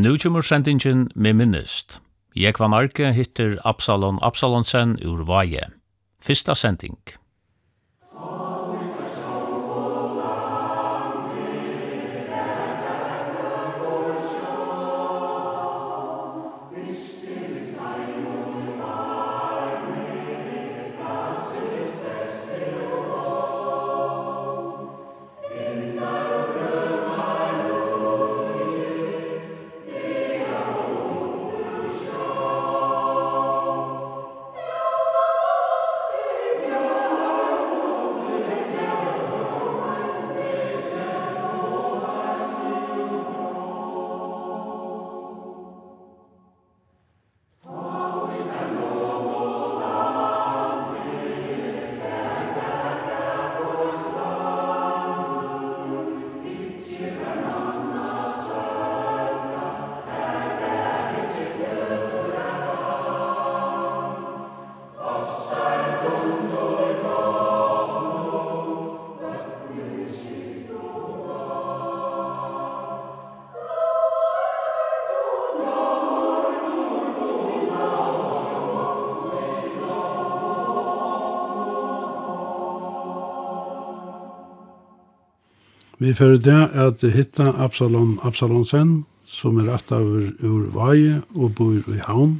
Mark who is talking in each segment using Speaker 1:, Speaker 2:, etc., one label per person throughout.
Speaker 1: Nu kommer sendingen med minnest. Jeg var marke hittir Absalon Absalonsen ur Vaje. Fyrsta sending.
Speaker 2: Vi fyrir det at hitta Absalon Absalonsen, som er rett av ur Vaje og bor i Havn.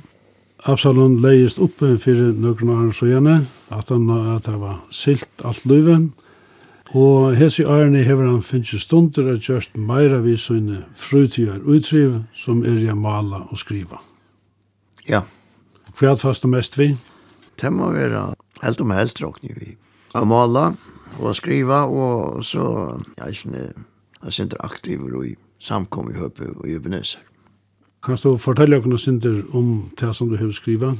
Speaker 2: Absalon leist oppe fyrir noen åren så gjerne, at han at det var silt alt løven. Og hese årene hever han finnes stunder at gjørst meira vi sånne frutidar utriv som er jeg mala og skriva.
Speaker 3: Ja.
Speaker 2: Hva er det fast og mest vi?
Speaker 3: Det må være helt om helt råkning vi. Jeg mala, og skriva och så ja, känner jag är er aktiv i samkom i Høpe och i Ebenezer.
Speaker 2: Kan du fortelle oss något synder om det som du har skriva?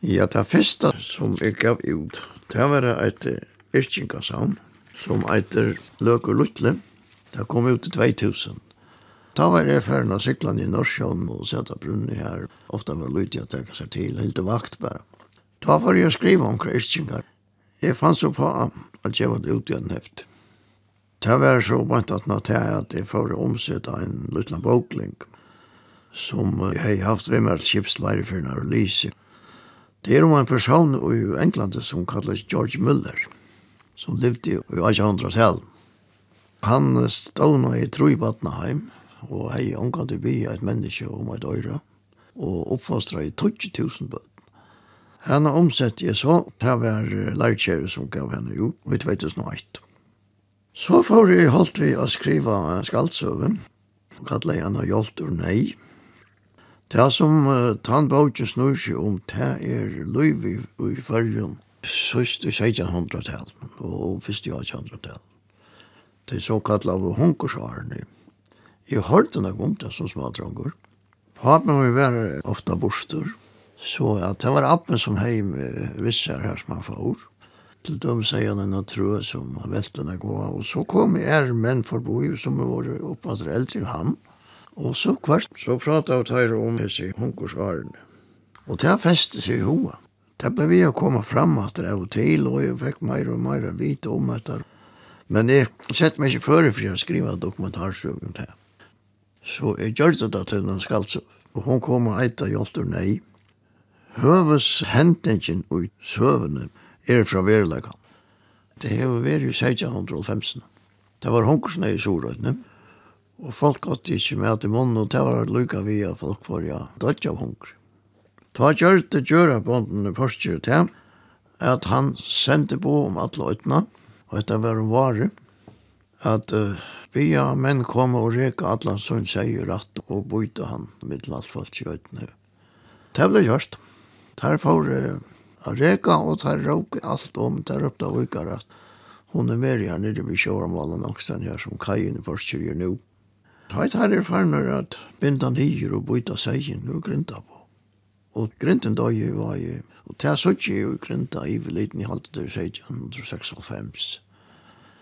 Speaker 3: Ja, det första som jag gav ut, det var ett yrkingasam som heter Løk og Lutle. Det kom ut i 2000. Da var jeg ferdig av syklene i Norsjøen og sette brunnen her. Ofte var lydig å tenke seg til, helt vakt bare. Da var jeg skrive om kristninger. Jeg fann så på at jeg var ute i en heft. Det var så vant at nå til at jeg får omsette en liten bokling som jeg har haft ved meg skipsleire for en release. Det er om en person i England som kalles George Muller, som levde i 1800-tallet. Han stod i Trøybatnaheim, og hei omkant i by et menneske om et øyre, og oppfostret i 20.000 bøtt. Han omsett jeg så, det var lærkjære som gav henne jo, vi vet det snart. Så får jeg holdt vi å skrive en skaldsøve, og kallet jeg henne Hjolt og Nei. Det som uh, tannbåten snur seg om, det er løyv i, i fargen, søst i 1600-tall, og først i 1800-tall. Det er så kallet av hunkersvarene. Jeg hørte noe om det som smadronger. Papen var ofte borster, og Så at det var appen som heim vissar her som han får. Til dem sier han en trø som veltene gå. Og så kom er menn forbi som var oppfattere eldre enn ham. Og så kvart så pratet jeg til om hese hunkersvarene. Og det festet seg i hoa. Det ble vi å komme fram at det var til, og jeg fikk mer og mer vite om dette. Men jeg sett meg ikke før for jeg skriver dokumentarsøk om det. Så jeg gjør det da til den skaldsøk. Og hun kom og eit av Nei høves hendingen og søvende er fra verilegan. Det har vært i 1615. Det var hunkersne i Sorøyne, og folk gott ikke med at i munnen, og det var lykka vi at folk var ja, dødt av hunker. Ta gjørte gjøre på den første til at han sendte på om alle øytene, og etter var en vare, at uh, vi bia menn kom og reka alle som sier rett og bøyde han med alt folk i øytene. Det ble gjørt tar for a reka og tar råk alt om, tar opp da vikar at hun er mer her nere ved sjåramalen Åkstein her som kajen i Forskjøyer nå. Tar tar er at bindan hier og byta seien og grinta på. Og grinten da jo var jo, og tar suttje jo grinta i veliten i halte til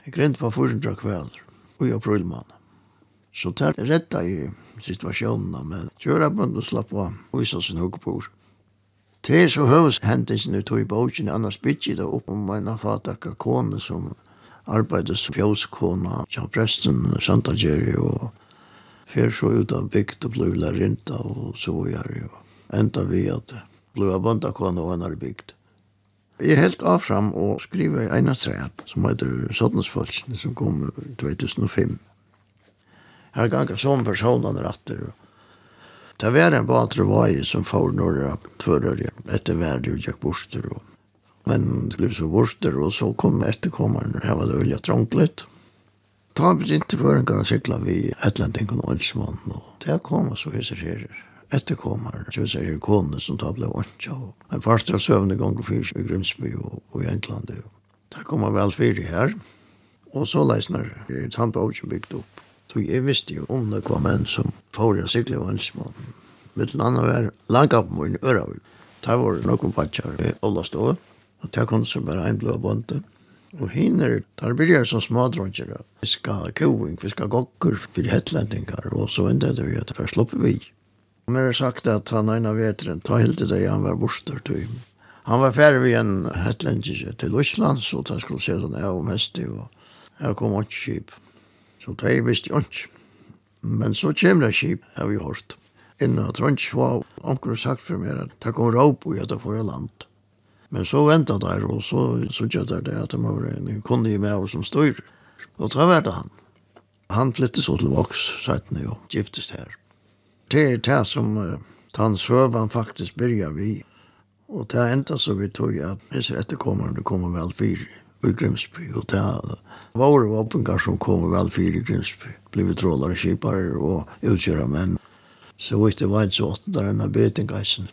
Speaker 3: Jeg Grint på 400 kvelder, og i april mann. Så tar retta i situasjonen, men kjøra bund og slappa og visa sin hukkbord. Det er så høveshendelsen ut i bogen, annars bygger det opp om en avfatakka kone som arbeidet som fjøskona, ja, presten, Santa Jerry, og fer så ut av bygd og blei lærinta, og så gjør jeg, og enda vi at ble abonda kona og annar bygd. Jeg er helt avfram og skriver en av treet, som heter Sottnesfølsen, som kom i 2005. Her ganger som personene ratter, og Det var en badre vaj som får några tvörare etter värde och gick borster. Och, men det blev så borster och så kom efterkommaren och här var det olja trångligt. Ta precis inte för en kan cykla vid Atlanten och Olsman. Och där kom så hur ser efterkommaren. Så vi säger konen som tar blev ånka. En första sövne gång fyrs i Grimsby och, och i England. Där kom man väl fyra här. Och så läsnar Tampa Ocean byggt upp Så jeg visste jo om det kom en som får jeg sikle og en små. Mitt land var langt opp mot en øravik. Det var noen patjer i alle stå. Og det kom det som bare en blå bonte. Og hinner, der blir jeg som smadronger. Vi skal koing, vi skal gokker, for hettlendingar. Og så enda det vi at der slipper vi. Og mer sagt at han ena vetren, ta helt til det han var borster til. Han var ferdig ved en hettlendingar til Osland, så der skulle se den av om mest. Og her kom han kjip. Så det visste jeg ikke. Men så kommer det skip, har vi hørt. Innan Trondsk var onker sagt for meg at det går opp og gjør det for land. Men så ventet der, og så sørte jeg det at det var en kunde i meg som styr. Og det var det han. Han flyttet så til Vox, sattene jo, giftes her. Det er det som uh, han søvann faktisk börjar vi. Og det enda så vi tog at disse etterkommerne kommer vel fire i Grimsby. Og det var våpengar som kom vel fyr i Grimsby. Blev trålare, kipare og utgjöra menn. Så vitt det var inte så åtta där ena betingaisen.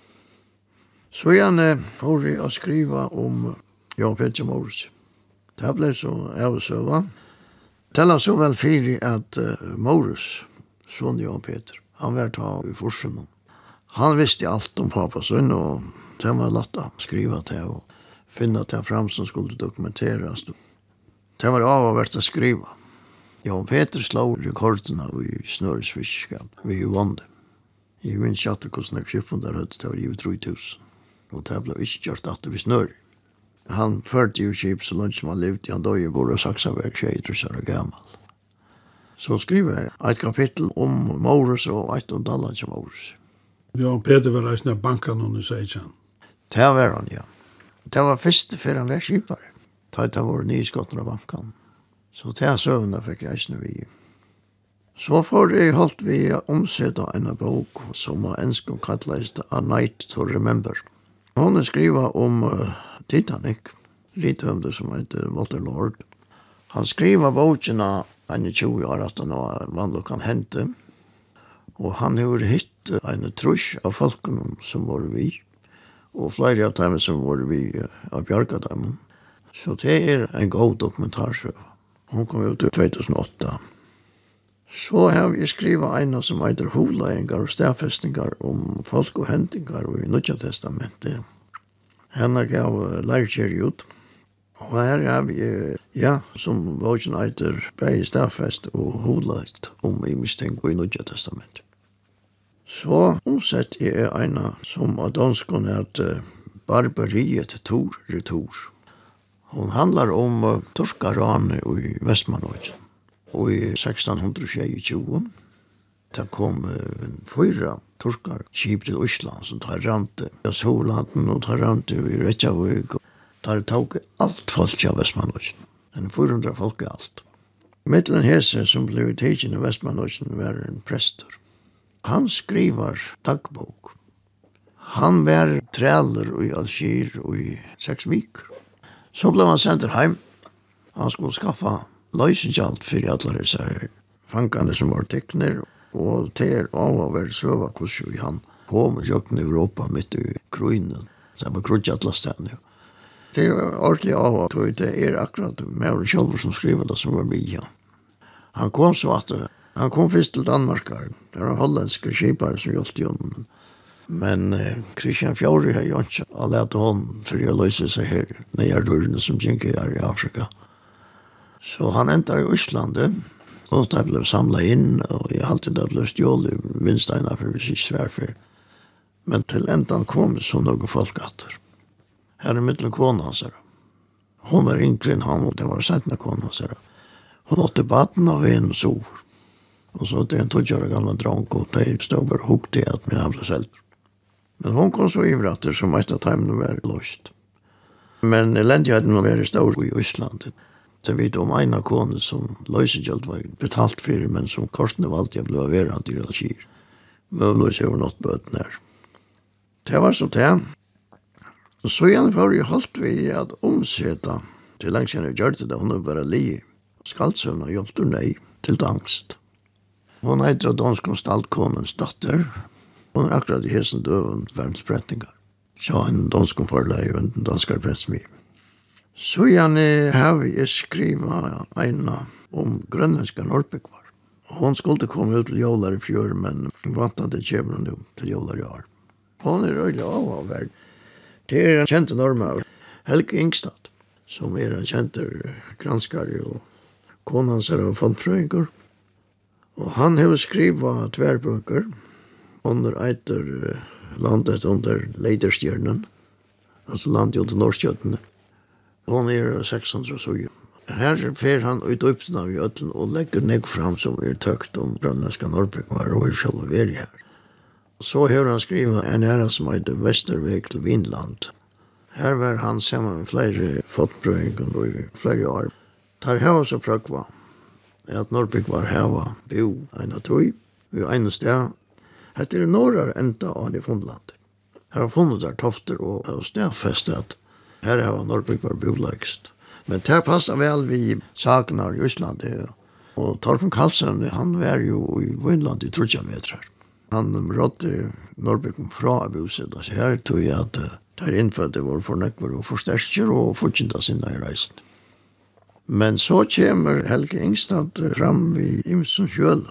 Speaker 3: Så igjen får jeg å skrive om Jan Petter Mors. Det ble så avsøva. Det la så vel fyra at Morris, sånn Jan Petter, han var ta i forsen. Han visste alt om pappa sønn, og det var lagt å skrive til henne finna det fram som skulle dokumenteras. Det var avvärt att skriva. Jan Peter slog rekorderna i snöresfiskskap. Vi vann det. Jeg minns ikke at det kostene kjøpene der høyde til å rive 3000. Og det ble ikke gjort at det var snør. Han førte jo kjøp så langt som han levde. Han døg i Borå Saksaberg, tjej, trusser og gammal. Så skriver jeg et kapittel om Morus og et om Dalland som Morus.
Speaker 2: Jan Peter var reisende av bankan under Seijan.
Speaker 3: Det var han, ja. Det var først før han var skipare. Ta var av våre nye skottene av banken. Så til jeg søvnene fikk jeg ikke vi. Så får jeg holdt vi omsett en bok som var ensk og kattleist A Night to Remember. Hun skriva om uh, Titanic, det som heter Walter Lord. Han skriva bokene en 20 år at han var vanlig kan hente. Og han har hitt en trusj av folkene som var vi og flere av dem som var vi av Bjarka dem. Så det er en god dokumentarsøv. Hun kom ut i 2008. Så har vi skrivet en som heter Holegengar og stedfestingar om folk og hentingar i Nødja testamentet. Henne gav lærkjer ut. Og her har vi, ja, som vågen heter Bei Stafest og Holet om i mistenk i Nødja testamentet. Så omsett er ena som av danskene heter Barbariet Tor Retor. Hon handlar om uh, torskaranet i Vestmanøyden. Og i 1622 det kom uh, fyra torskar kip til Osland som tar rante i Solanden og tar rante i og Tar tog alt folk av Vestmanøyden. Den 400 folk er alt. Mittelen hese som ble tegjen i Vestmanøyden var en prester han skriver dagbok. Han var træler i Algir i seks vik. Så ble han sendt heim. Han skulle skaffa løysengjalt for alle disse fangene som var tekner. Og til av å være søva hvordan han på med jøkken i Europa midt i Kroinen. Så han var krutja alle stedene. Det er ordentlig av at det er akkurat Mauren Kjolver som skriver det som var mye. Han kom så at Han kom først til Danmark, Det var hollandske skipare som i honom. Men eh, Christian Fjord har jo ikke å lete hånden for å løse seg her nøyerdørene som gikk her i Afrika. Så han endte i Østlandet, og det ble samlet inn, og jeg alltid det ble stjålet minst en av for sist for. Men til endan kom så noen folk atter. Her er mittelen kone hans her. Hun var yngre enn han, og det var sett med kone hans her. Hun åtte baden av en sol. Og så det er en tågjøre gamle dronk, og de stod bare hukk til at min hamla selv. Men hon kom så ivra at det som et av timene var løst. Men elendigheten var i stor i Ísland. Det vet om en av kone som løsegjeld var betalt for, men som korsene valgte jeg ble verant i Alkir. Møvløs over nått bøten her. Det var så det. Og så igjen for jeg holdt vi at omseta, til lenge siden jeg gjør det, hun er bare li, skaldsøvn og hjelpte nei til angst. Hon heter av dansk konstaltkonens datter. Hon er akkurat i hesen døven verdensbrettingar. Så en dansk forleie og en danskar prensmi. Så gjerne har vi skriva eina om grønlandska Norrbyggvar. Hon skulle komme ut til jålar i fjör, men vant at det kommer hun til jålar i år. Hon er røyla av av verd. Det er en kjente norma, Helge Ingstad, som er en kjente granskare og konan ser av fondfrøyngur. Og han har skriva tverbøker under eitur landet under leiderstjernen, altså landet under Norskjøttene. Hon er 600 suger. Her fer han ut uppna vi Jötlen og legger negg fram som er tøkt om grønlandska Norrbygg var og er sjálf veri her. Så har han skriva en æra som heter Vesterveg til Vinland. Her var han saman med flere fotbrøyng og flere år. Tar hava så prøkva at Norrbygg var heva bo eina tøy, vi ein eina sted. Hette er norrar enda av han i Fondland. Her har funnet der tofter og, og stedfest at her heva Norrbygg var bolegst. Men det passa vel vi saknar i Íslandi. Og Torfen Karlsson, han var jo i Vinland i trutja metrar. Han rådde Norrbyk fra buset, altså her tog jeg at der innfødde var fornekver og forsterker og fortjenta sinna i reisen. Men så kommer Helge Ingstad fram vi Imsen sjøl.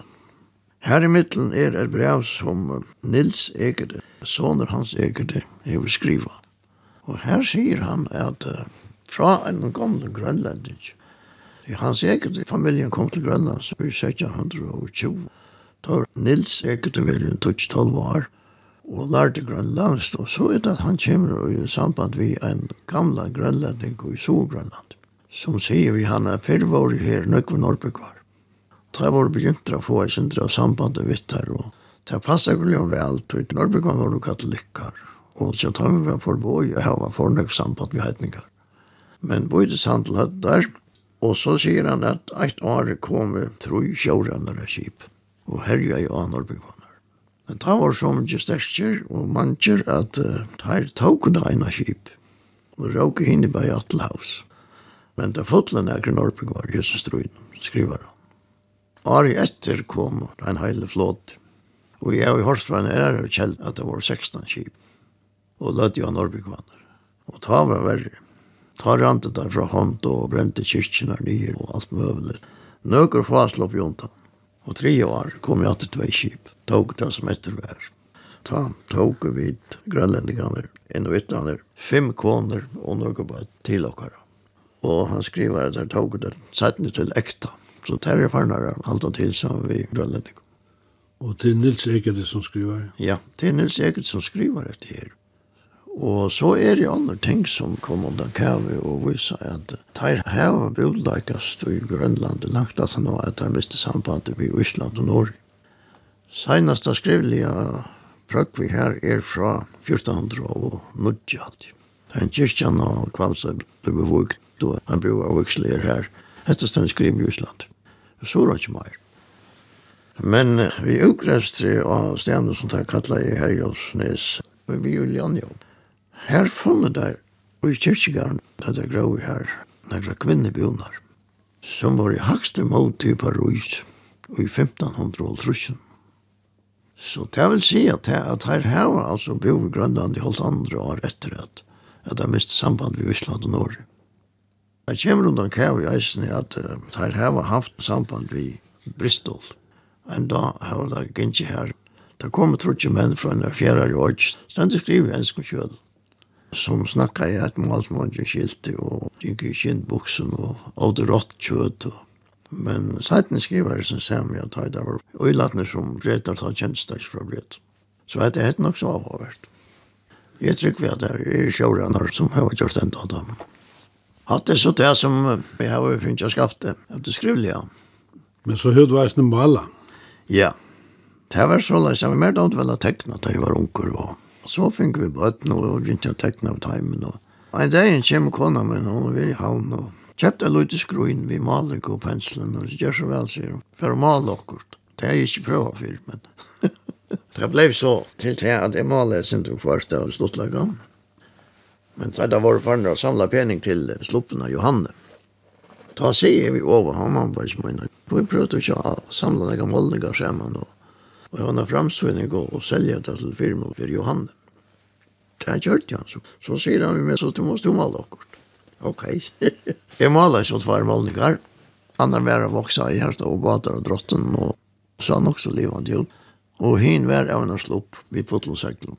Speaker 3: Her i middelen er et brev som Nils Egede, soner hans Egede, hever skriva. Og her sier han at uh, fra en gamle grønlending, hans Egede, familien kom til Grønland så i 1620, da Nils Egede vel en 12 år, og lærte grønlandst, og så er det at han kommer i samband med en gamle grønlending i Solgrønland som sier vi han er fyrvårig her, nøkve Norrbygvar. Det var begynt å få et sindre av sambandet vitt her, og det passet ikke jo vel, til Norrbygvar var noen katolikker, og så tar vi for boi, og her var fornøk samband vi heitningar. Men boi det Sandl hatt der, og så sier han at eit år kom tru sjårandere kip, og herja i av Norrbygvar. Men det var så mye stersker og mancher at uh, her tok det ene kip, og råk hinne bare i Atlehaus. Men det fotlen er Norrbyg var Jesus Struin, skriver han. Ari etter kom en heile flåt. Og jeg har hørt fra en ære kjeld at det var 16 kip. Og lødde jo Norrbyg vanner. Og ta var verre. Ta rantet der fra hånd og brente kyrkjene nye og alt møvelig. Nøkker faslopp jontan. Og tre år kom jeg til tvei kjip, Tog det som etter vær. Ta tog vi grønlendingene, en og ytterne, fem koner og noe bare til okkara. Og han skriver at han tog det sættene til ekta. Så det er farnar han halda til som vi grønlending.
Speaker 2: Og det er Nils Ekert som skriver?
Speaker 3: Ja, det er Nils Ekert som skriver dette her. Og så er det andre ting som kom under kave og viser at de har bodleikast i Grønland langt at nå at de miste sambandet i Island og Norge. Seinast av skrivelige prøk vi her er fra 1400 og 90. Den kyrkjan og kvalsa ble bevogt då han bor av Uxler här. Hette stann skriv i Island. Så var det inte mer. Men vi ukreste av stenen som tar kallar i Herjolfsnes. Men vi gjorde Janjom. Her funnet der, og i kyrkjegarn, der det grå her, några kvinnebjonar, som var i hakste mot i Paris, og i 1500 Så det vil si at, at her her var altså bo i Grønland i holdt andre år etter at, at jeg miste samband med Island og Norge. Jeg kommer undan kæv i eisen i at her har haft samband vi Bristol. En dag har det gynnsi her. Det kom trutje menn fra en fjerde i år. Stendig skriver jeg ensk kjøl. Som snakka i et mål som malsmången skilte og gikk i kjentbuksen og ådde rått kjøt. Men seiten skriver jeg som sem meg at det var øylatne som retar ta kjentstags fra bret. Så det er nok så avhåvert. Jeg trykker vi at det er sjårenar som har gjort enda av dem hatt det så det som vi har finnet skaftet av det skrivlige.
Speaker 2: Men så hur du var snälla.
Speaker 3: Ja. Det var så løs, jeg var mer då inte tekne teckna jeg var unger, og Så fick vi bort och begynte att teckna av timen, och en dag en kommer kona men hon vill ha og kjøpte köpte lite skruin vi malde och penseln så gör så väl for för male akkurat. Det är ju ikke prøvd för men det ble så till det att det maler sin tog första och stått lagom. Men det var för å samla pening till sluppen av Johanne. Ta sier vi över honom på smöna. Vi prøvde ikke å samla några målninger sammen och Og hon har framsvinning och sälja det til firma för Johanne. Det har gjort jag så. Så sier han med så att du måste måla och kort. Okej. jag målar så målninger. Han Andra var vuxna i härsta och bader och drotten och så han också levande jo. Och hin var av en slopp vid fotlåsäcklen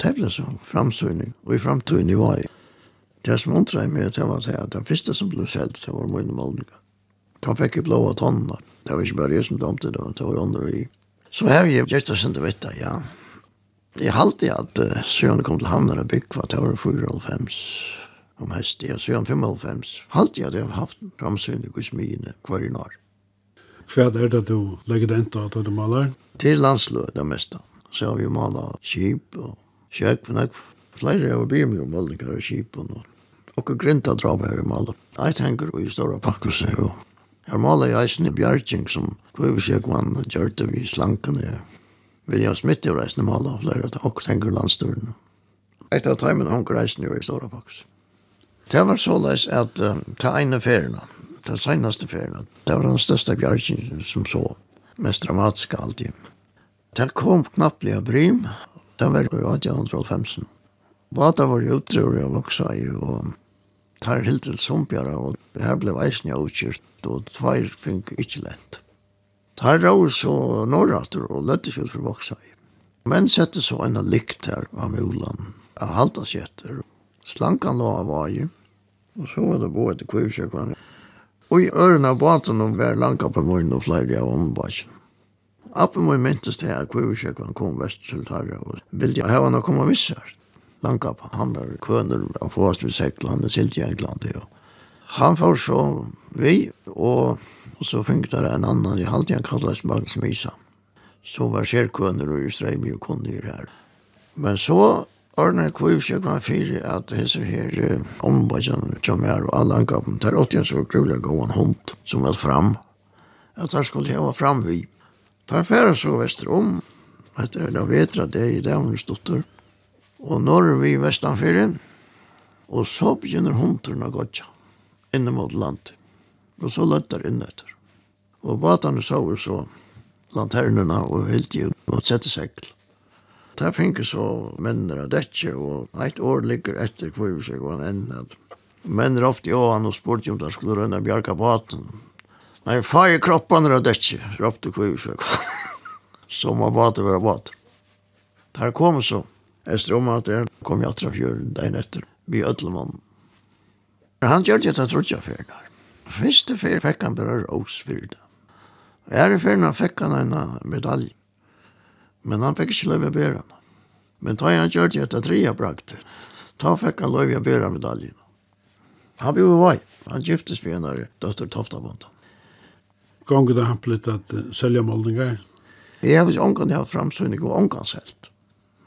Speaker 3: det ble som framsynning, og i framtiden var jeg. Det som undrar meg, det var at det første som ble selt, det var mine målninger. Da fikk jeg blåa tonner. Det var ikke bare jeg som domte det, det var jo andre vi. Så her jeg gjerne sin til vette, ja. Jeg halte at uh, Sjøen kom til havnen og bygg var det var 4,5 om hest, ja, Sjøen 5,5. Halte jeg at jeg har haft framsynning hos mine hver i nær.
Speaker 2: Hva er det du legger det den til at du maler?
Speaker 3: Til landsløy, det meste. Så har vi malet kjip og Kjøk, men jeg flere av bygge mye målninger og kjip og noe. og grinta drama her i målet. Jeg tenker i store pakkelse, og Jeg maler jeg eisen i Bjergjeng, som kvøvesjøk man gjør det vi slankene. Vil jeg smitte i reisende maler og flere av og tenker landstøren. Et av timen hunker reisende jo i store pakkelse. Det var så leis at uh, ta ene ferien, ta senaste ferien, det var den største Bjergjeng som så, mest dramatiske alltid. Det kom knapplig av brym, Det var jo 1850. Bata var jo utror jeg voksa i, og tar helt til sumpjara, og her ble veisen jeg utkjørt, og tveir fink ikke lent. Tar rau så norrater, og løttes ut for voksa i. Men sette så en likt her av mulan, av halta sjetter, slankan lå av vaj, og så var det bo etter kvivsjøkvann. Og i ørene av baten var lanka på morgen og flere av ombasjen. Appen må myntes til at kvivisjekvann kom vest til Tarja og ville jeg hava noe komme vissar. Langkap, han var kvøner, han forrest ved Seklandet, silt i England. Ja. Han får så vi, og, og så funket det en annan, jeg halte han kallet Magnus Misa, som var kjærkvøner og just reim jo her. Men så Arne Kvivsjøk var fyrir at hesser her uh, ombajan som er og alle angapen der åttjens var grulja gåan hund som er fram, at han skulle hava fram vi. Tar færa så vesterom, etter en av vetra det i dævnens dotter, og norr vi vestanfyrir, og så begynner hundrene å gått inne mot landet. Og så løtter inn etter. Og batane så vi så lanternene og helt i mot sette segl. Der finner så mennene av dette, og et år ligger etter kvivsegående enn at menn ropte jo han og spurte om de skulle rønne bjerke baten. Nei, fag i kroppen er det ikke, råpte kvivsjøk. så må bate være bat. Der kom så. Efter om at det kom jeg til fjøren dagen etter, vi ødelmannen. Han gjør det at jeg trodde jeg fjøren her. Første fjør fikk han bare råsfyrde. Her i fjøren fikk han en medalje. Men han fikk ikke løy bære bæren. Men da han gjør det at jeg tre brakte, da fikk han løy å bære medaljen. Han ble vei. Han giftes med en døtter Toftabonda.
Speaker 2: Gånger det hampligt at uh, sälja målningar?
Speaker 3: Jeg har ikke ångan jeg har framsynning og ångan selt.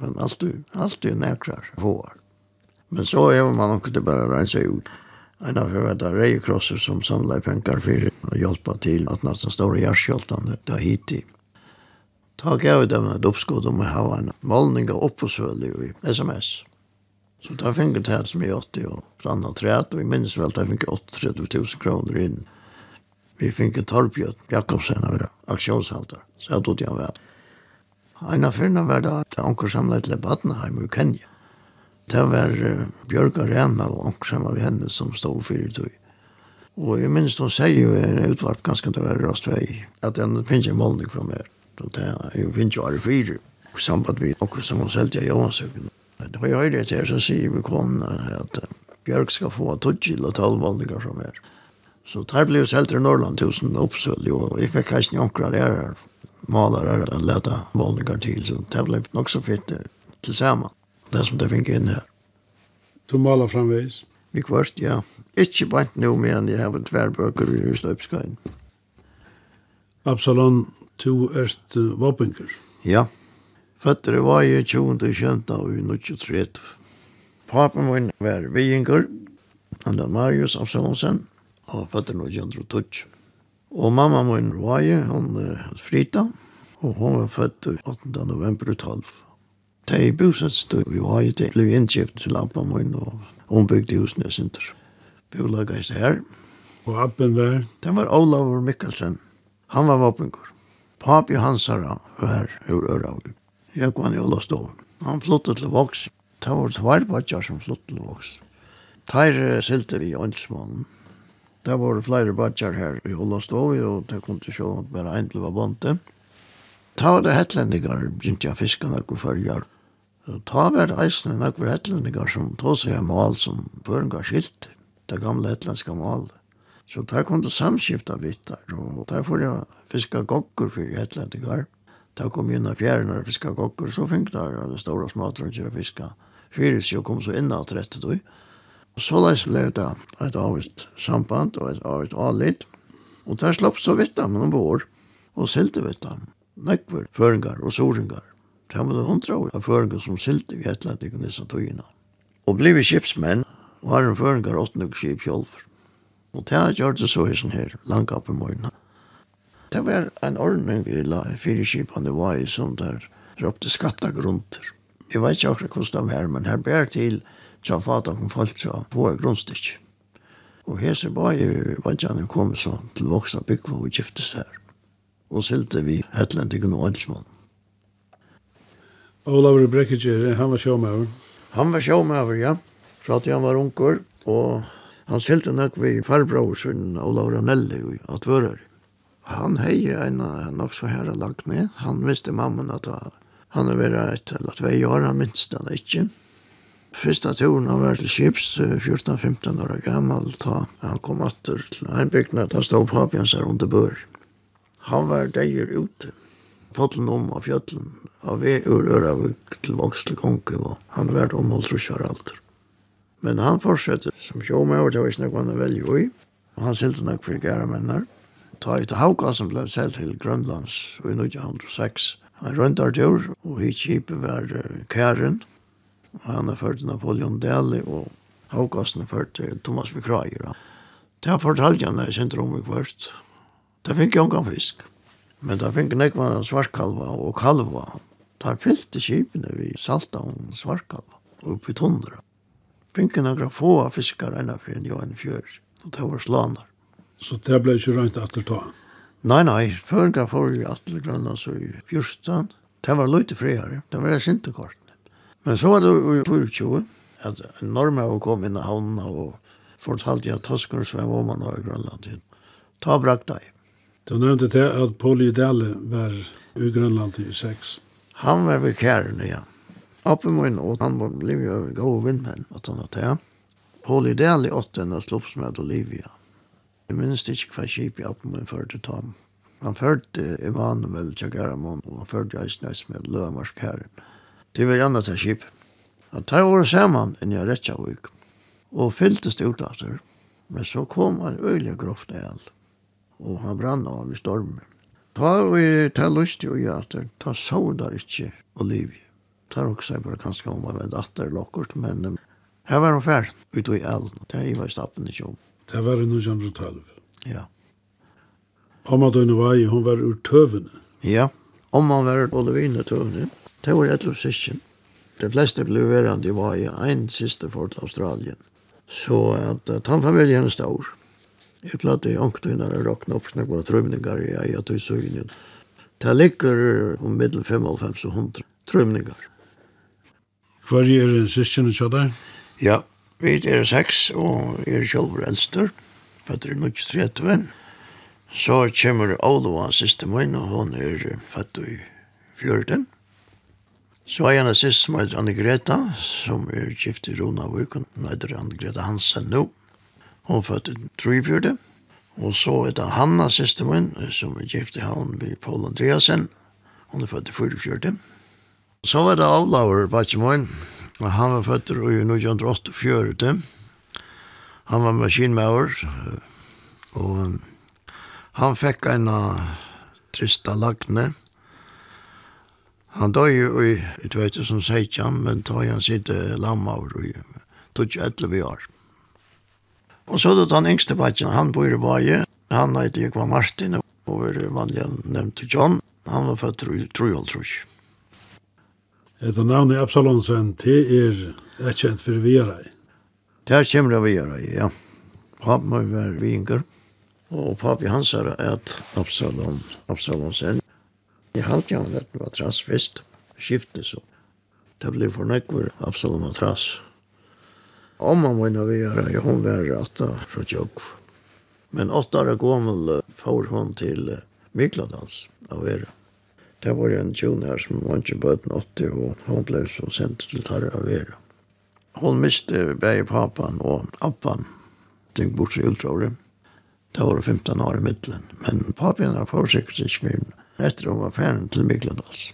Speaker 3: Men alt alltid nekrar vår. Men så er man inte bara rensa ut. En av hövda rejekrosser som samlar pengar för och hjälpa til at nästan store hjärtskjöltan da har hittills. Ta gav dem et oppskåd om å ha en målning av uppåsvöld i sms. Så da har jeg här som är 80 og bland annat träd och jag minns väl att jag fick 38 000 kroner inn. Vi fikk Torbjørn Jakobsen av aksjonshalter. Så jeg tog han vel. En av fyrna var da at onker samlet til Badenheim i Kenya. Det var uh, Bjørga Rema og onker samlet vi henne som stod for i tog. Og jeg minns hun sier jo en utvarp ganske til å være rast vei, at den finnes en målning fra meg. Så det er jo finnes jo alle fire i samband vi onker som hun selte i Johansøkken. Det var jo høyre til så sier vi kone at uh, Bjørk skal få 12 og 12 målninger fra meg. Så det ble jo helt i Norrland tusen uppsöl. Och jag fick kanske några maler malare og lätta målningar til, Så det ble nok så fint tillsammans. Det som det fick in her.
Speaker 2: Du maler framvis?
Speaker 3: Vi kvart, ja. Ikke bare nå, men jeg har tverbøker i Røstøpskøyen.
Speaker 2: Absalon, to erst våpenker.
Speaker 3: Ja. Føtter var jeg 20 kjent av i 1930. Papen min var vinger, han er Marius Absalonsen, og føtter noe kjønner og tøtt. Og mamma min var jo, hun er frita, og hun var født 8. november 12. halv. Da jeg bosatt stod, vi var jo til, ble innkjøpt til lampa min, og hun bygde husene i Sinter. Bolaget er her.
Speaker 2: Og appen var?
Speaker 3: Den var Olav Mikkelsen. Han var våpengår. Papi Hansara var her ur Øravik. Jeg kom han i Olavstoven. Han flyttet til Voks. Det var tvær som flyttet til Voks. Teir silte vi i åndsmånen. Det var flere badger her i Hollandståi, og det kom til sjål at bare en ble bonte. Ta var det hetlendinger, begynte jeg fiske noen følger. Ta var det eisne nok for hetlendinger som tog seg en mal som føringar skilt, det gamle hetlendiske mal. Så der kom det samskifta vittar, og der får jeg fiske gokkur for hetlendinger. Da kom inn av fjæren og fiske gokkur, så fikk der det store smatrønner å fiske. Fyres jo kom så inn av trettet og Så leis ble det et avvist samband og et avvist avlitt. Og der slapp så vidt dem noen vår, og silte vidt dem. Nekver, føringar og soringar. Det var det hundra år av føringar som silte vi etla til nissa tøyina. Og blei vi kipsmenn, og var en føringar åttnuk kip kjolver. Og det har gjort det så hessen her, langa på morgenen. Det var en ordning vi la fire skipene var i som der råpte skattagrunter. Jeg vet ikke akkurat hvordan det var, men her ber til tja fata kom folk tja på i brunstyrk. Og her ser bare vantjanen kom så til voksa byggva og giftes her. Og sylte vi hetlendigen og ansmann.
Speaker 2: Olavur Brekkitjer, han var sjåmøver.
Speaker 3: Han var sjåmøver, ja. Fra at han var unker, og han sylte nok vi farbror sin Olavur Nelli og at vører. Han hei en nok så her lagt ned. Han visste mamman at han er vært et eller tvei år, han minst han ikke. Fyrsta turen han var til Kips, 14-15 år gammal, ta han kom atter til heimbygna, da stod papjan seg under bør. Han var deir ute, fotlen om av fjallen, av vi ur Øravik til Voksle Konke, og han var om Holtrusjar alter. Men han fortsette som sjåmøver, det var ikke noe han velger i, og han silte nok for gæra mennar. Ta ut hauka som ble selt til Grønlands i 1906. Han røntar tur, og hit kjipet var Kæren, Han er ført Napoleon Deli og Haukasten er ført Thomas McCrayer. Det har fortalt jeg når jeg kjente om i kvart. Det fikk jeg omgang fisk. Men det fikk nekva svartkalva og kalva. Det fyllte kjipene vi salta om svartkalva oppe i tundra. Fikk nekra få fiskar enn for en johan fjør. Og det var slanar.
Speaker 2: Så det ble ikke røynt etter ta?
Speaker 3: Nei, nei. Før jeg får vi atle grønna så i 14. Det var løyte friere. Det var jeg sintekort. Men så var det i 24, at norma var kommet inn i havna og fortalte at Toskene som jeg var man var i Grønland. Ta brakt deg.
Speaker 2: Du nevnte det at Pauli Dale var i Grønland i 6.
Speaker 3: Han var ved kæren igjen. Oppe min, og han var livet av gode vindmenn, at han hadde det. Pauli Dale åtte en av slopsmøt Olivia. Jeg minnes ikke hva kjip jeg oppe min før til Tom. Han førte Emanuel Tjagaramon, og han førte Eisnes med Løvmarskæren. Det var annars til skip. Han tar året sammen inn i Retsjavik og fylltes det utafter. Men så kom han øyelig grovt el, og han brann av i stormen. Ta vi ta lyst jo i at ta sådar ikke, Olivia. Ta også bare kanskje om han vende atter lokkert, men her var han ferd ut i elden. Det var i stappen ikkje om.
Speaker 2: Det var i 1912.
Speaker 3: Ja.
Speaker 2: Amma døgnet var i, hun var ur tøvene.
Speaker 3: Ja, om han var ur olivine tøvene. Det var etter sikken. De fleste ble verande i var i en siste for til Australien. Så at tannfamilien er stor. Jeg platt i ångtøyner og råkne opp snakk på trømninger i eia og søgnen. Det ligger om middel 55 og 100 trømninger.
Speaker 2: Hva er det sikken du kjødde?
Speaker 3: Ja, vi er seks, og jeg er selv eldster. Fatter i 1930. Så kommer Oloa siste min, og hun er fatter i 14. Så har jeg en sist som heter Anne Greta, som er gift i Rona Hun heter Anne Greta Hansen nå. Hun er født i Tryfjorde. Og så er det Hanna siste min, som er gift i havn ved Paul Andreasen. Hun er født i Fyrfjorde. Så var det Avlaur, bare Og Han var født i 1984. Han var maskinmauer. Og han fikk en Trista Lagne. Han døg jo i 2016, men tog han sitt lamma over i 2011 år. Og så det den yngste bakken, han bor i Vaje, han heter Jekva Martin, og er vanlig nevnt John, han var født i
Speaker 2: Et av navnet Absalonsen, det er et kjent for Vierai.
Speaker 3: Det er kjent for Vierai, ja. Pappen var vinger, og papi hans er et Absalon, Absalonsen. Jeg halte han at det var transvest, skiftet så. Det ble for nekvar Absalom og Trass. Om han var vi gjør, ja, hun var rata fra Tjokv. Men åtta år gammel får hon til Mykladals av Vera. Det var en tjon her som var ikke bøten 80, og hon ble så sendt til Tarra av Vera. Hon miste begge papan og appan, tenk bort seg utrådet. Det var 15 år i middelen, men papan har forsikret ikke mye etter hun var ferdig til Mikladals.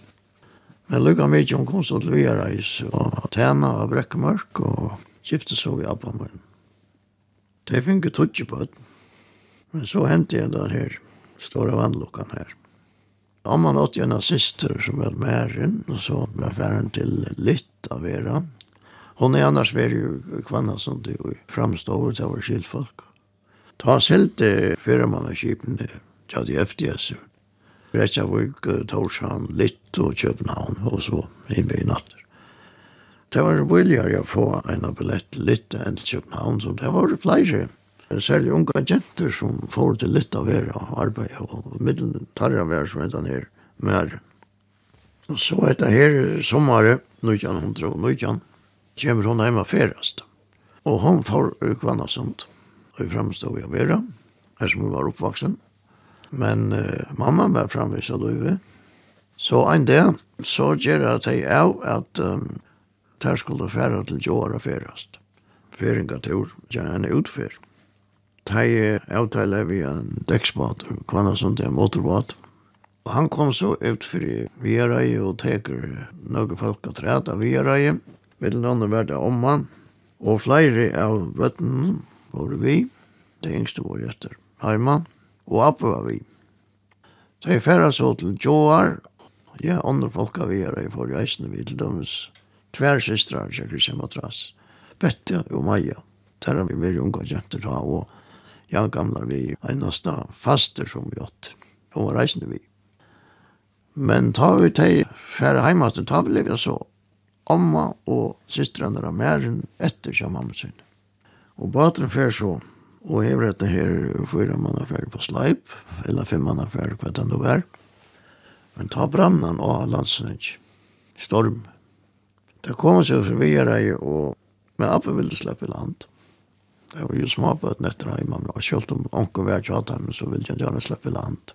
Speaker 3: Men lukka mykje hun kom så til Viareis og tæna av Brekkemørk og skifte så vi av Pammeren. Det fikk jeg tutsi på det. Men så hendte jeg den her store vannlukkan her. Om man åtte en syster som var med og så var ferdig til litt av Vera. Hon er annars var jo kvanna som du var til vår var skilfolk. Ta selte fyrirmannaskipen, tja, de er FDS, Reykjavik, Torshavn, litt og København, og så inn i natt. Det var billigere å få en av billett litt enn til København, så det var flere. Særlig unge agenter som får til litt av vera og arbeid, og middelen tar av vera som heter her, mer. Og så etter her sommeret, 1919, kommer hun hjemme ferast. Og hun får kvann sånt. Og vi fremstod i vera, her som hun var oppvaksen. Men uh, mamma var framvis av Løyve. Så en dag så gjør jeg til jeg at um, der skulle fære til Jåra færast. tur, gjør en utfær. Tei avtale vi en dekksbåt, kvann som det er motorbåt. Og han kom så ut for Vierøy og teker noen folk av træt av Vierøy. Vil noen være om han. Og flere av vøttene var vi. Det yngste var etter Heimann og oppe var vi. Så jeg færre så til Joar, ja, andre folk av vi er i forreisende vi til dømes tversystrar, sier Kristian Matras, Bette og Maja, der har vi vært unge jenter da, og ja, gamle vi eneste faster som vi åt. Hun var reisende vi. Men ta vi til færre heimaten, ta vi livet så Amma og systrene er mer enn etter kjamamen sin. Og baten fær så Og hever var etter her fyra mann affær på Sleip, eller fem mann affær hva det nå er. Men ta brannan av landsnøy. Storm. Det kom seg for vi er ei, og men appen ville slippe land. Det var jo små på et etter ei, man og selv om onker var tjata, men så ville jeg gjerne slippe land.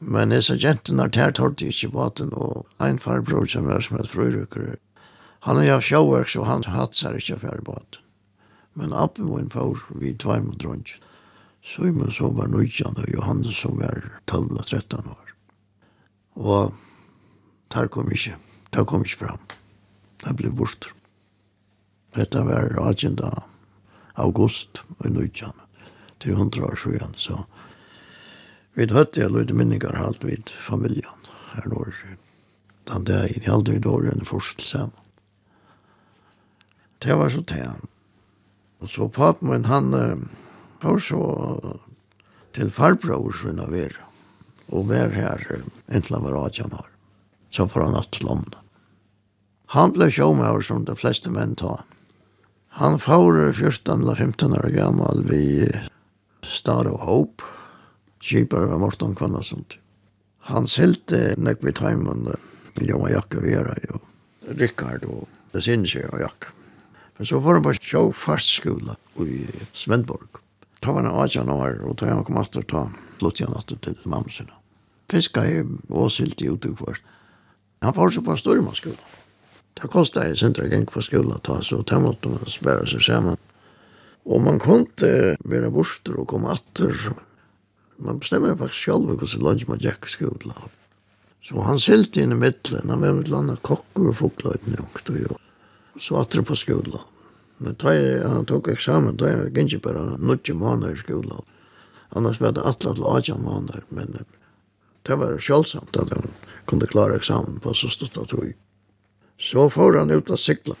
Speaker 3: Men disse jentene har tært holdt ikke båten, og en farbror som er som et frøyrykker. han er jo sjåverk, så han hatt seg ikke færre båten. Men appen var en far vi tveim og dronjen. Simon som var nøytjan og Johannes som var 12-13 år. Og der kom ikke, der kom ikke fram. Der ble bort. Dette var 18. august og nøytjan til 100 år siden. Så vi høtte jeg løyde minninger alt vid familien her nå. den dagen halvt vid enn forskjell sammen. Det var så tænt Og så papen min, han var så til farbror sin av er. Og var her inntil han var 18 år. Så får han natt til. Han ble sjåmauer som de fleste menn tar. Han får 14 eller 15 år gammal vi Star of Hope. Kjipar var Morten Kvannasund. Han silte nekvitt heimen Joma Jakka Vera og Rikard og Besinje og Jakka. Men så var han på Sjåfast skola i Svendborg. Ta var han 18 år, og ta han kom atter, ta flyttet igjen atter til mamma sina. Fiska i Åsilt i utukvart. Han var så på Stormaskola. Det kostet jeg sindra geng på skola, ta så ta måtte man spæra seg saman. Og man kunde være borster og komme atter. Man bestemmer faktisk selv hvordan lunge man gikk skola. Så han silt inn i middelen, han var med et landa kokker og fokløyden jungt og jo. Så atter på skolan. Men da han tok eksamen, da jeg gikk ikke bare noen måneder i skolen. Annars var det alle til 18 måneder, men det var selvsamt at han kunne klare eksamen på så stort av tog. Så får han ut av sikla.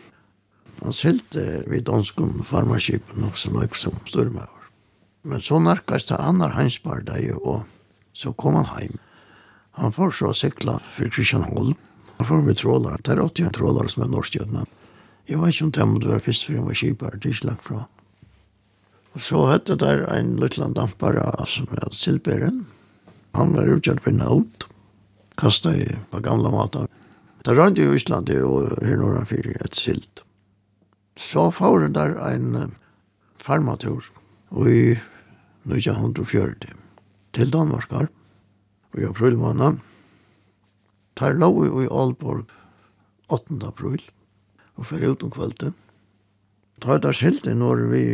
Speaker 3: Han sylte vid danskum farmaskipen og så nok som styrmøver. Men så narkast det hansbar deg og så kom han heim. Han får så sikla for Kristian Holm. Han får vi trålar. Det er 80 trålar som er norskjødna. Jeg vet ikke om det måtte være først for jeg var kjipar, det er ikke langt fra. Og så hette der en liten dampare som er tilberen. Han var utgjørt for naut, kastet i på gamla matar. Det rønt i Island og her norra fyrir et silt. Så får der en farmatur i 1940 til Danmarkar og i april måned. Der lå vi i Aalborg 8. april og fer ut om kvölde. Ta et av skiltet når vi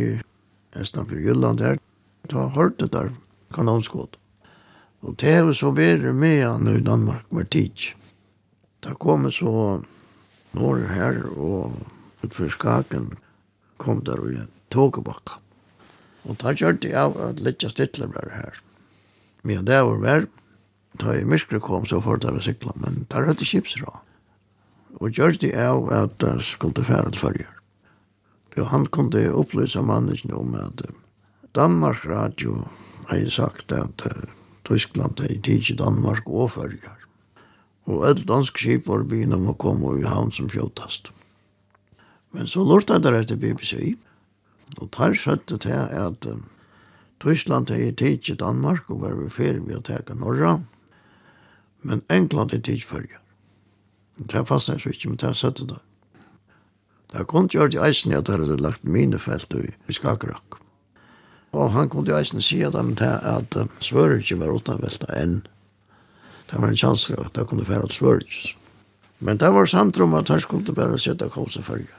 Speaker 3: nesten for Jylland her, ta hørt hørte der kanonskåd. Og det er så var med han i Danmark med tid. Der kom så når her og utfor skaken kom der og tåkebakka. Og da kjørte jeg av at litt stille var her. Men det var vær. Da jeg myskere kom så for der å sykla, men der hørte kipsra og gjør det av at jeg skulle fære til førjer. Og han kunne opplyse mannen om at Danmark Radio har sagt at Tyskland er i Danmark og førjer. Og alle dansk skip var byen om å komme i havn som fjøtast. Men så lortet jeg etter BBC, og tar skjøtte til at Tyskland er i Danmark og var vi ferie ved å teke Norra, men England er tid førjer. Det passer jeg ikke, men det er søttet da. Det er kun gjort i eisen at jeg hadde lagt mine felt i Skagerak. Og han kom til eisen si at dem til at svører ikke var utanvelta enn. Det var en chans at det kunne være svører Men det var samtrum at han skulle bare sette kose følger.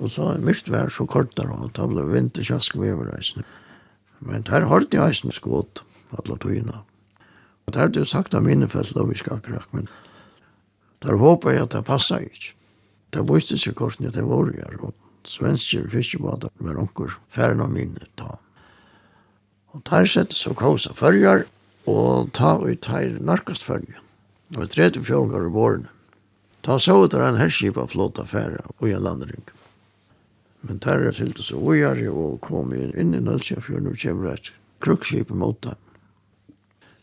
Speaker 3: Og så myrkt vær så kort der, og det ble vinterkjask ved overreisen. Men det har hørt i eisen skått, alle togene. Og det har du sagt av mine felt, og vi men Der håper jeg at det passer ikke. Det viste seg kortene til våre her, og svenske fiskebåter var onker færre av mine ta. Og der sette så kåsa følger, og ta ut her narkast følger. Og tre til fjorden i vårene. Ta så ut av en herskip av flåta færre og i en landring. Men der er til så ujar og kom inn i Nølsjafjorden og kommer et krukskip mot dem.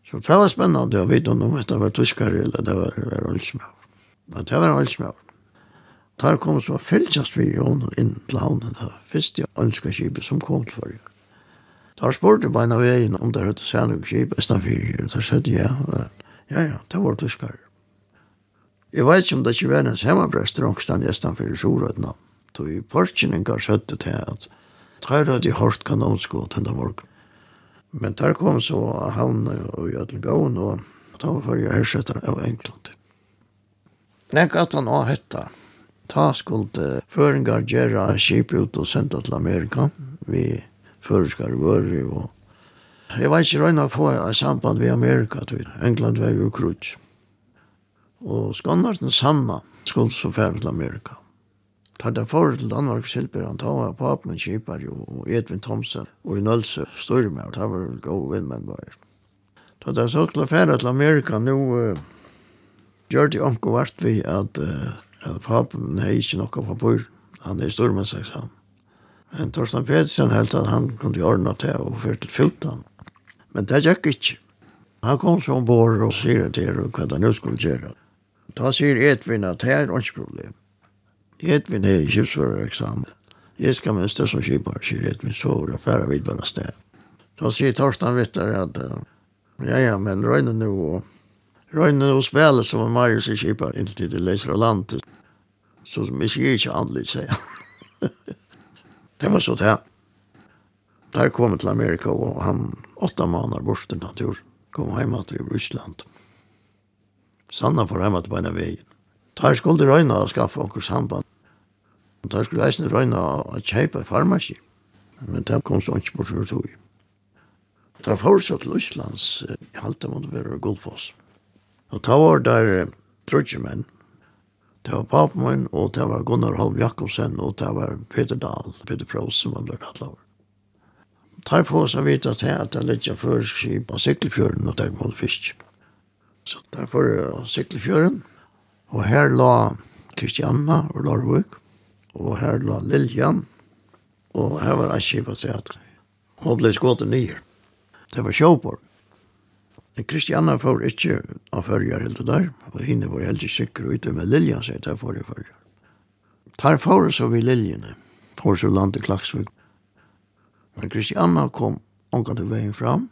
Speaker 3: Så det var spennende å vite om det var tyskere eller det var, det var, det var, det var, Men det var en ølsmøver. Der kom så fylgjast vi jo inn til havnen, da visste jeg første ønskeskipet som kom til forrige. Der spurte beina veien om det høyte særnugskip, Østafyrir, der da sier ja, ja, ja, det var tyskar. Jeg vet ikke om det ikke var en hemmabrest rångstan i Østafyrir Sorødna, då i portjen engar sødde til at Tar hadde jeg hørt kanonskå til den morgen. Men der kom så havnen og i Ødlengån, og da var jeg hersetter av England. Nei, at han har hetta. Ta skuld føringar gjerra skip ut og senda til Amerika. Vi føreskar vører og Jeg var ikke røyna å få et samband ved Amerika til England var jo krutsk. Og skannar sanna skulle så som færre til Amerika. Ta det for til Danmark Silber, han tar på med Kipar jo, og Edvin Thomsen, og i Nølse Stormer, ta var god vinn med bare. Ta det så til å færre til Amerika, nå gjør det omgå vart vi at, at papen er ikke noe papur. Han er stor men sagt han. Men Torsten Pedersen helt at han kunne ordne til og føre til fyltan. Men det gikk ikke. Han kom som bor og sier til her hva han nå skulle gjøre. Da sier Edvin at her er ikke problem. Edvin er i kjøpsførereksamen. Jeg skal møte som kjøpar, sier Edvin, så er det færre vidbara sted. Da sier Torsten Vittar at ja, ja, men røyne nå og Røyne og spille som er Marius i Kipa inntil det leser av landet. Så vi sier ikke annerledes, sier han. det var så det. Der kom jeg til Amerika, og han åtta måneder bort til natur. Kom hjemme til Ryssland. Sanna får hjemme til beina veien. Der skulle Røyne og skaffe onker samband. Der skulle reisende Røyne og kjøpe farmaski. Men det kom så ikke bort for tog. Der fortsatt til Russlands, jeg halte måtte være Gullfoss. Og ta var der trutjemenn. Det var Papmann, og det var Gunnar Holm Jakobsen, og det var Peter Dahl, Peter Prost, som han ble kalt over. Ta få oss å vite at det er litt av førskip av Siklefjøren og Tegmond Fisk. Så derfor av Siklefjøren, og her la Kristianna og Larvik, og her la Liljan, og her var Aschip og Treat. Hun ble skått nyer. Det var Sjåborg. Kristianna får ikke av førjar helt der, og henne var helt sikker ute med Lilja, sier der får jeg førjar. Tar får så vi Liljene, får så landet Klaksvik. Men Kristianna kom omkant til veien fram,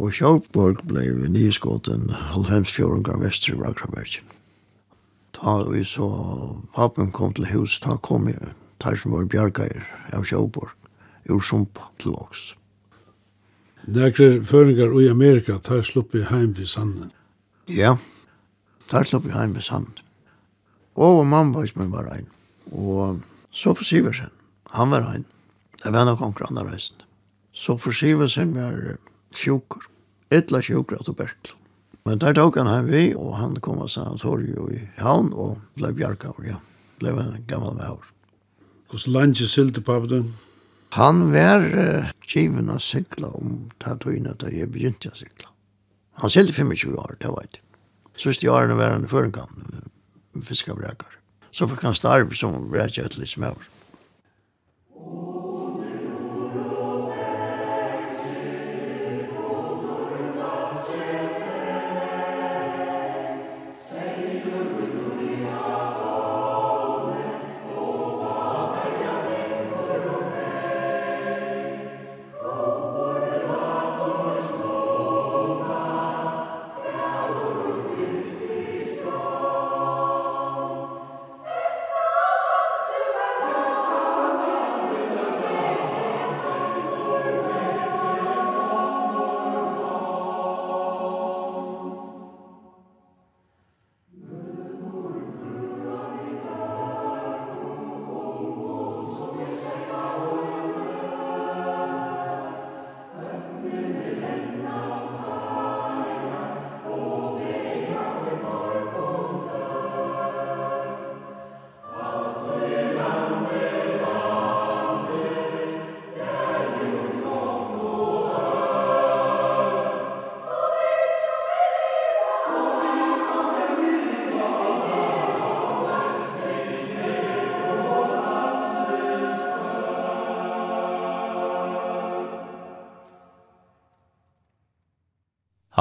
Speaker 3: og Sjåkborg ble vi nyskåten halvhemsfjordungar vestre i Rakraberg. Ta vi så, pappen kom til hus, ta kom jeg, tar som var bjergeier av Sjåkborg, ur Sumpa til Åks.
Speaker 2: Nekler føringar i Amerika tar sluppi heim til sanden.
Speaker 3: Ja, tar sluppi heim til sanden. Og mamma var som var ein. Og så for Siversen, han var ein. Det var nok omkring andre reisen. Så for Siversen var sjukur. Etla sjukur at berkl. Men der tok han heim vi, og han kom av sanatoriet i havn, og ble og ja. Ble en gammal med havn.
Speaker 2: Hvordan landet sylte pappa den?
Speaker 3: Han var uh, given å sykla om tatuina da jeg begynte å sykla. Han sylte 25 år, det var det. Sørste årene var han i førenkamp, fiskavrekar. Så fikk han starve som vrekje et litt smør.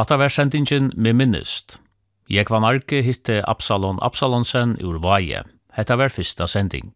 Speaker 1: Hatta var sendingen med minnest. Jeg var marke hitte Absalon Absalonsen ur Vaje. Hetta var fyrsta sending.